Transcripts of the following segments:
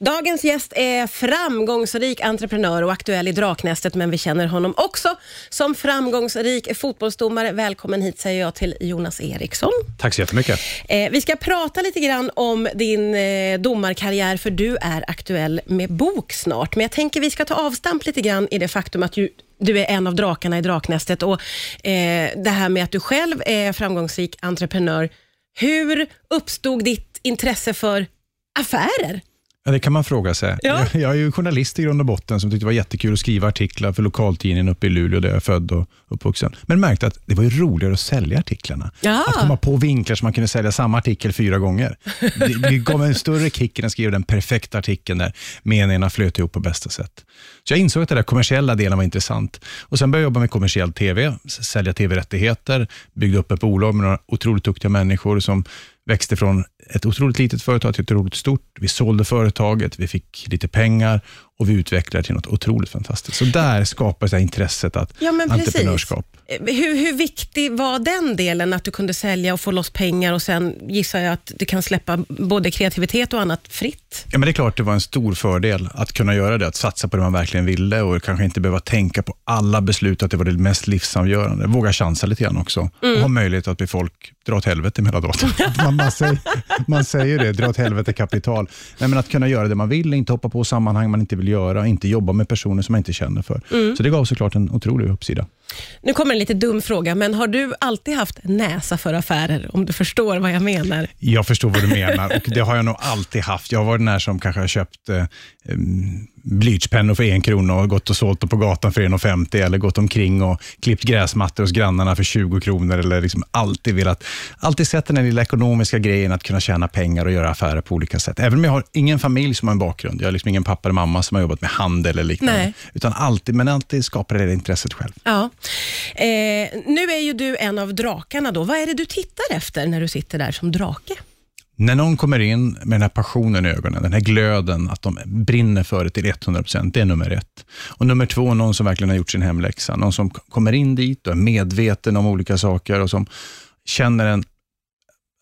Dagens gäst är framgångsrik entreprenör och aktuell i Draknästet, men vi känner honom också som framgångsrik fotbollsdomare. Välkommen hit säger jag till Jonas Eriksson. Tack så jättemycket. Eh, vi ska prata lite grann om din eh, domarkarriär, för du är aktuell med bok snart. Men jag tänker vi ska ta avstamp lite grann i det faktum att du är en av drakarna i Draknästet och eh, det här med att du själv är framgångsrik entreprenör. Hur uppstod ditt intresse för affärer? Ja, det kan man fråga sig. Ja. Jag, jag är ju journalist i grund och botten som tyckte det var jättekul att skriva artiklar för lokaltidningen uppe i Luleå där jag är född och uppvuxen. Men märkte att det var ju roligare att sälja artiklarna. Ja. Att komma på vinklar så man kunde sälja samma artikel fyra gånger. Det, det gav en större kick än att skriva den perfekta artikeln där meningarna flöt ihop på bästa sätt. Så jag insåg att den där kommersiella delen var intressant. Och Sen började jag jobba med kommersiell TV, sälja TV-rättigheter, byggde upp ett bolag med några otroligt duktiga människor som växte från ett otroligt litet företag till ett otroligt stort. Vi sålde företaget, vi fick lite pengar och vi utvecklade det till något otroligt fantastiskt. Så där skapades det här intresset att Ja, men entreprenörskap. Eh, Hur, hur viktig var den delen, att du kunde sälja och få loss pengar och sen gissar jag att du kan släppa både kreativitet och annat fritt? Ja, men det är klart det var en stor fördel att kunna göra det, att satsa på det man verkligen ville och kanske inte behöva tänka på alla beslut, att det var det mest livsavgörande. Våga chansa lite grann också och ha möjlighet att be folk dra åt helvete emellanåt. man, man, säger, man säger det, dra åt helvete kapital. Nej, men att kunna göra det man vill, inte hoppa på sammanhang man inte vill göra, inte jobba med personer som man inte känner för. Så det gav såklart en otrolig uppsida. Nu kommer en lite dum fråga, men har du alltid haft näsa för affärer, om du förstår vad jag menar? Jag förstår vad du menar och det har jag nog alltid haft. Jag har varit den här som kanske har köpt eh, blyertspennor för en krona och gått och sålt dem på gatan för 1,50 eller gått omkring och klippt gräsmattor hos grannarna för 20 kronor. Eller liksom alltid velat, alltid sett den här lilla ekonomiska grejen att kunna tjäna pengar och göra affärer på olika sätt. Även om jag har ingen familj som har en bakgrund. Jag har liksom ingen pappa eller mamma som har jobbat med handel eller liknande. Nej. Utan alltid, men alltid skapade det intresset själv. Ja. Eh, nu är ju du en av drakarna då. Vad är det du tittar efter när du sitter där som drake? När någon kommer in med den här passionen i ögonen, den här glöden, att de brinner för det till 100 procent, det är nummer ett. Och nummer två, någon som verkligen har gjort sin hemläxa. Någon som kommer in dit och är medveten om olika saker och som känner en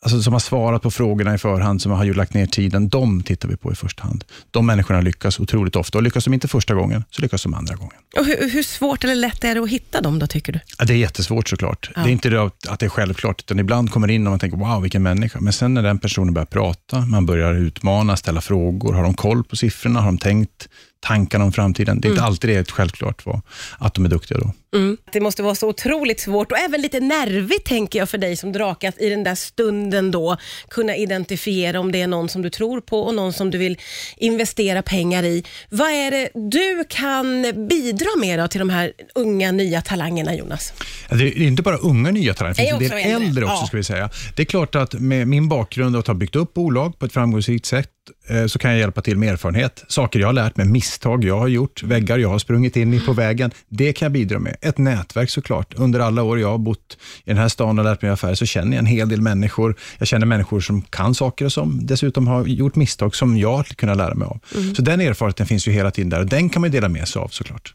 Alltså som har svarat på frågorna i förhand, som har ju lagt ner tiden, de tittar vi på i första hand. De människorna lyckas otroligt ofta och lyckas de inte första gången, så lyckas de andra gången. Och hur, hur svårt eller lätt är det att hitta dem då, tycker du? Ja, det är jättesvårt såklart. Det är inte det att det är självklart, utan ibland kommer in och man tänker, wow, vilken människa. Men sen när den personen börjar prata, man börjar utmana, ställa frågor, har de koll på siffrorna, har de tänkt tankarna om framtiden? Det är inte alltid det är ett självklart var, att de är duktiga då. Mm. Det måste vara så otroligt svårt och även lite nervigt tänker jag för dig som drake, att i den där stunden då kunna identifiera om det är någon som du tror på och någon som du vill investera pengar i. Vad är det du kan bidra med då till de här unga nya talangerna Jonas? Det är inte bara unga nya talanger, det finns en del äldre. äldre också. Ja. Ska vi säga. Det är klart att med min bakgrund och att ha byggt upp bolag på ett framgångsrikt sätt, eh, så kan jag hjälpa till med erfarenhet. Saker jag har lärt mig, misstag jag har gjort, väggar jag har sprungit in i på vägen. Det kan jag bidra med. Ett nätverk såklart. Under alla år jag har bott i den här stan och lärt mig affärer så känner jag en hel del människor. Jag känner människor som kan saker och som dessutom har gjort misstag som jag har kunnat lära mig av. Så den erfarenheten finns ju hela tiden där och den kan man ju dela med sig av såklart.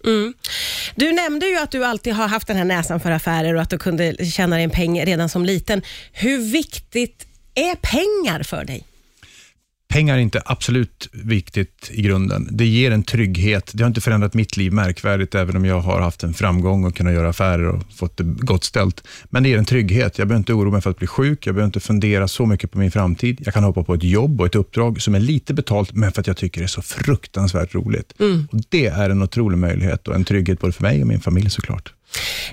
Du nämnde ju att du alltid har haft den här näsan för affärer och att du kunde tjäna dig en peng redan som liten. Hur viktigt är pengar för dig? Pengar är inte absolut viktigt i grunden. Det ger en trygghet. Det har inte förändrat mitt liv märkvärdigt, även om jag har haft en framgång och kunnat göra affärer och fått det gott ställt. Men det ger en trygghet. Jag behöver inte oroa mig för att bli sjuk. Jag behöver inte fundera så mycket på min framtid. Jag kan hoppa på ett jobb och ett uppdrag som är lite betalt, men för att jag tycker det är så fruktansvärt roligt. Och Det är en otrolig möjlighet och en trygghet både för mig och min familj såklart.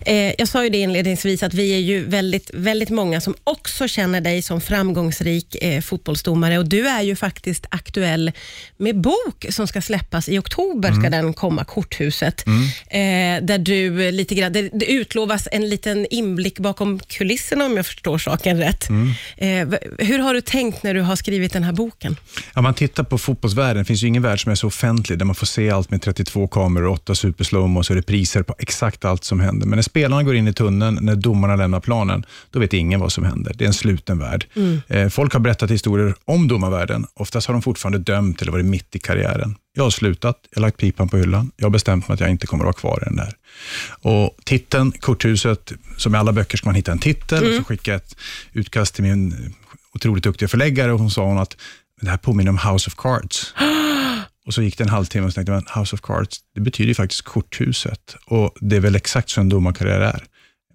Eh, jag sa ju det inledningsvis att vi är ju väldigt, väldigt många som också känner dig som framgångsrik eh, fotbollsdomare och du är ju faktiskt aktuell med bok som ska släppas i oktober, ska den komma, Korthuset, eh, där du lite grann, det, det utlovas en liten inblick bakom kulisserna om jag förstår saken rätt. V- hur har du tänkt när du har skrivit den här boken? Om man tittar på fotbollsvärlden, det finns ju ingen värld som är så offentlig, där man får se allt med 32 kameror, 8 superslowmos och repriser på exakt allt som händer. Men när spelarna går in i tunneln, när domarna lämnar planen, då vet ingen vad som händer. Det är en sluten värld. Eh, folk har berättat historier om domarvärlden. Oftast har de fortfarande dömt eller varit mitt i karriären. Jag har slutat, jag har lagt pipan på hyllan. Jag har bestämt mig att jag inte kommer att vara kvar i den där. Och titeln, Korthuset, som i alla böcker ska man hitta en titel och så skickade jag ett utkast till min otroligt duktiga förläggare och hon sa hon att det här påminner om House of Cards. Och så gick det en halvtimme och så tänkte man, House of Cards, det betyder ju faktiskt korthuset. Och det är väl exakt så en domarkarriär är.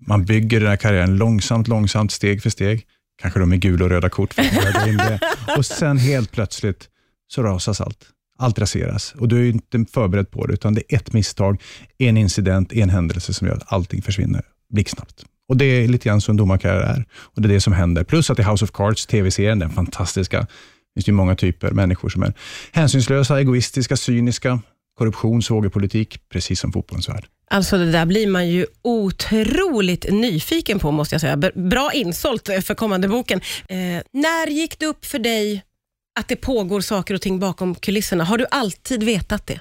Man bygger den här karriären långsamt, långsamt, steg för steg. Kanske då med gula och röda kort för att in det. Och sen helt plötsligt så rasas allt. Allt raseras och du är ju inte förberedd på det, utan det är ett misstag, en incident, en händelse som gör att allting försvinner blixtsnabbt. Och Det är lite grann så en domarkarriär är. Och Det är det som händer. Plus att i House of Cards, tv-serien, den fantastiska, finns ju många typer människor som är hänsynslösa, egoistiska, cyniska, korruption, svågerpolitik, precis som fotbollens värld. Alltså det där blir man ju otroligt nyfiken på, måste jag säga. Bra insålt för kommande boken. Eh, när gick det upp för dig att det pågår saker och ting bakom kulisserna? Har du alltid vetat det?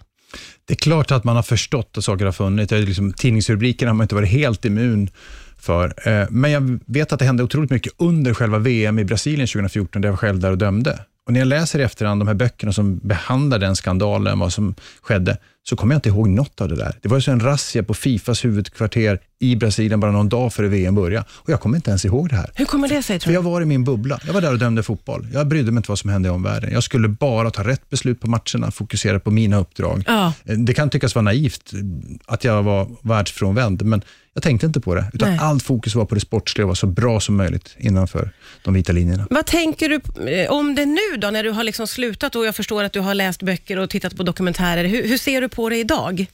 Det är klart att man har förstått att saker har funnits. Liksom, tidningsrubrikerna har man inte varit helt immun för. Eh, men jag vet att det hände otroligt mycket under själva VM i Brasilien 2014, där jag var själv där och dömde. Och när jag läser i efterhand de här böckerna som behandlar den skandalen, vad som skedde, så kommer jag inte ihåg något av det där. Det var ju så en razzia på Fifas huvudkvarter i Brasilien bara någon dag före VM började. Och jag kommer inte ens ihåg det här. Hur kommer det sig? Tror? För jag var i min bubbla. Jag var där och dömde fotboll. Jag brydde mig inte vad som hände i omvärlden. Jag skulle bara ta rätt beslut på matcherna, fokusera på mina uppdrag. Ja. Det kan tyckas vara naivt att jag var världsfrånvänd, men jag tänkte inte på det, utan Nej. allt fokus var på det sportsliga och var så bra som möjligt innanför de vita linjerna. Vad tänker du eh, om det nu då, när du har liksom slutat och jag förstår att du har läst böcker och tittat på dokumentärer. Hur, hur ser du på det idag?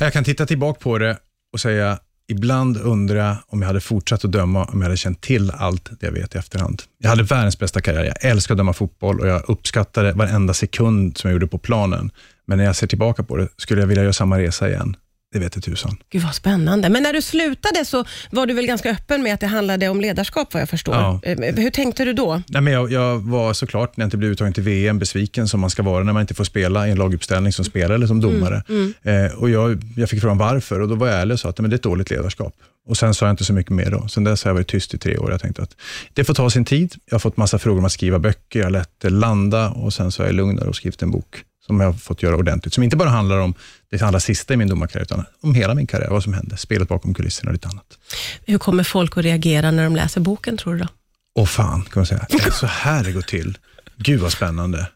Jag kan titta tillbaka på det och säga, ibland undrar jag om jag hade fortsatt att döma om jag hade känt till allt det jag vet i efterhand. Jag hade världens bästa karriär. Jag älskar att döma fotboll och jag uppskattade varenda sekund som jag gjorde på planen. Men när jag ser tillbaka på det, skulle jag vilja göra samma resa igen? Det vet tusan. Gud vad spännande. Men när du slutade så var du väl ganska öppen med att det handlade om ledarskap vad jag förstår. Ja. Eh, hur tänkte du då? Nej, men jag, jag, var såklart, när jag inte blev uttagen till VM, besviken som man ska vara när man inte får spela i en laguppställning som spelare eller som domare. Mm, mm. Eh, och jag, jag fick frågan varför och då var jag ärlig och sa att men det är ett dåligt ledarskap. Och Sen sa jag inte så mycket mer. då. Sen dess har jag varit tyst i tre år. Jag tänkte att det får ta sin tid. Jag har fått massa frågor om att skriva böcker, jag har lett Landa och sen så är jag lugnare och skrivit en bok som jag har fått göra ordentligt. Som inte bara handlar om det allra sista i min domarkarriär, utan om hela min karriär, vad som hände, spelet bakom kulisserna och lite annat. Hur kommer folk att reagera när de läser boken, tror du? då? Åh fan, kan man säga. Det är så här det går till. Gud vad spännande,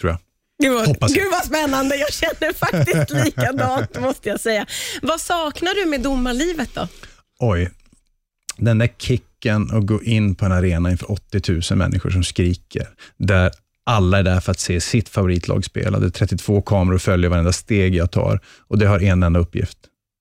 tror jag. Gud vad, Hoppas Gud vad spännande, jag känner faktiskt likadant måste jag säga. Vad saknar du med domarlivet då? Oj, den där kicken att gå in på en arena inför 80 000 människor som skriker, där alla är där för att se sitt favoritlag spela. Det är 32 kameror och följer varenda steg jag tar och det har en enda uppgift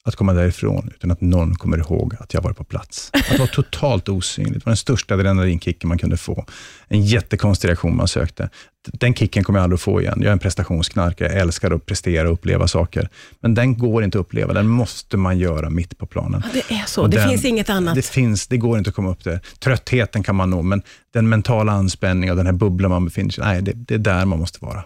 att komma därifrån utan att någon kommer ihåg att jag var på plats. Att vara totalt osynlig, var den största adrenalinkicken man kunde få. En jättekonstig reaktion man sökte. Den kicken kommer jag aldrig att få igen. Jag är en prestationsknarkare, jag älskar att prestera och uppleva saker. Men den går inte att uppleva, den måste man göra mitt på planen. Ja, det är så, och det den, finns inget annat. Det, finns, det går inte att komma upp där. Tröttheten kan man nå, men den mentala anspänningen och den här bubblan man befinner sig i, nej, det, det är där man måste vara.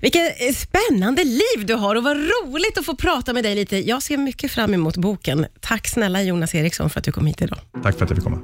Vilket eh, spännande liv du har och vad roligt att få prata med dig lite. Jag ser mycket fram emot boken. Tack snälla Jonas Eriksson för att du kom hit idag. Tack för att jag fick komma.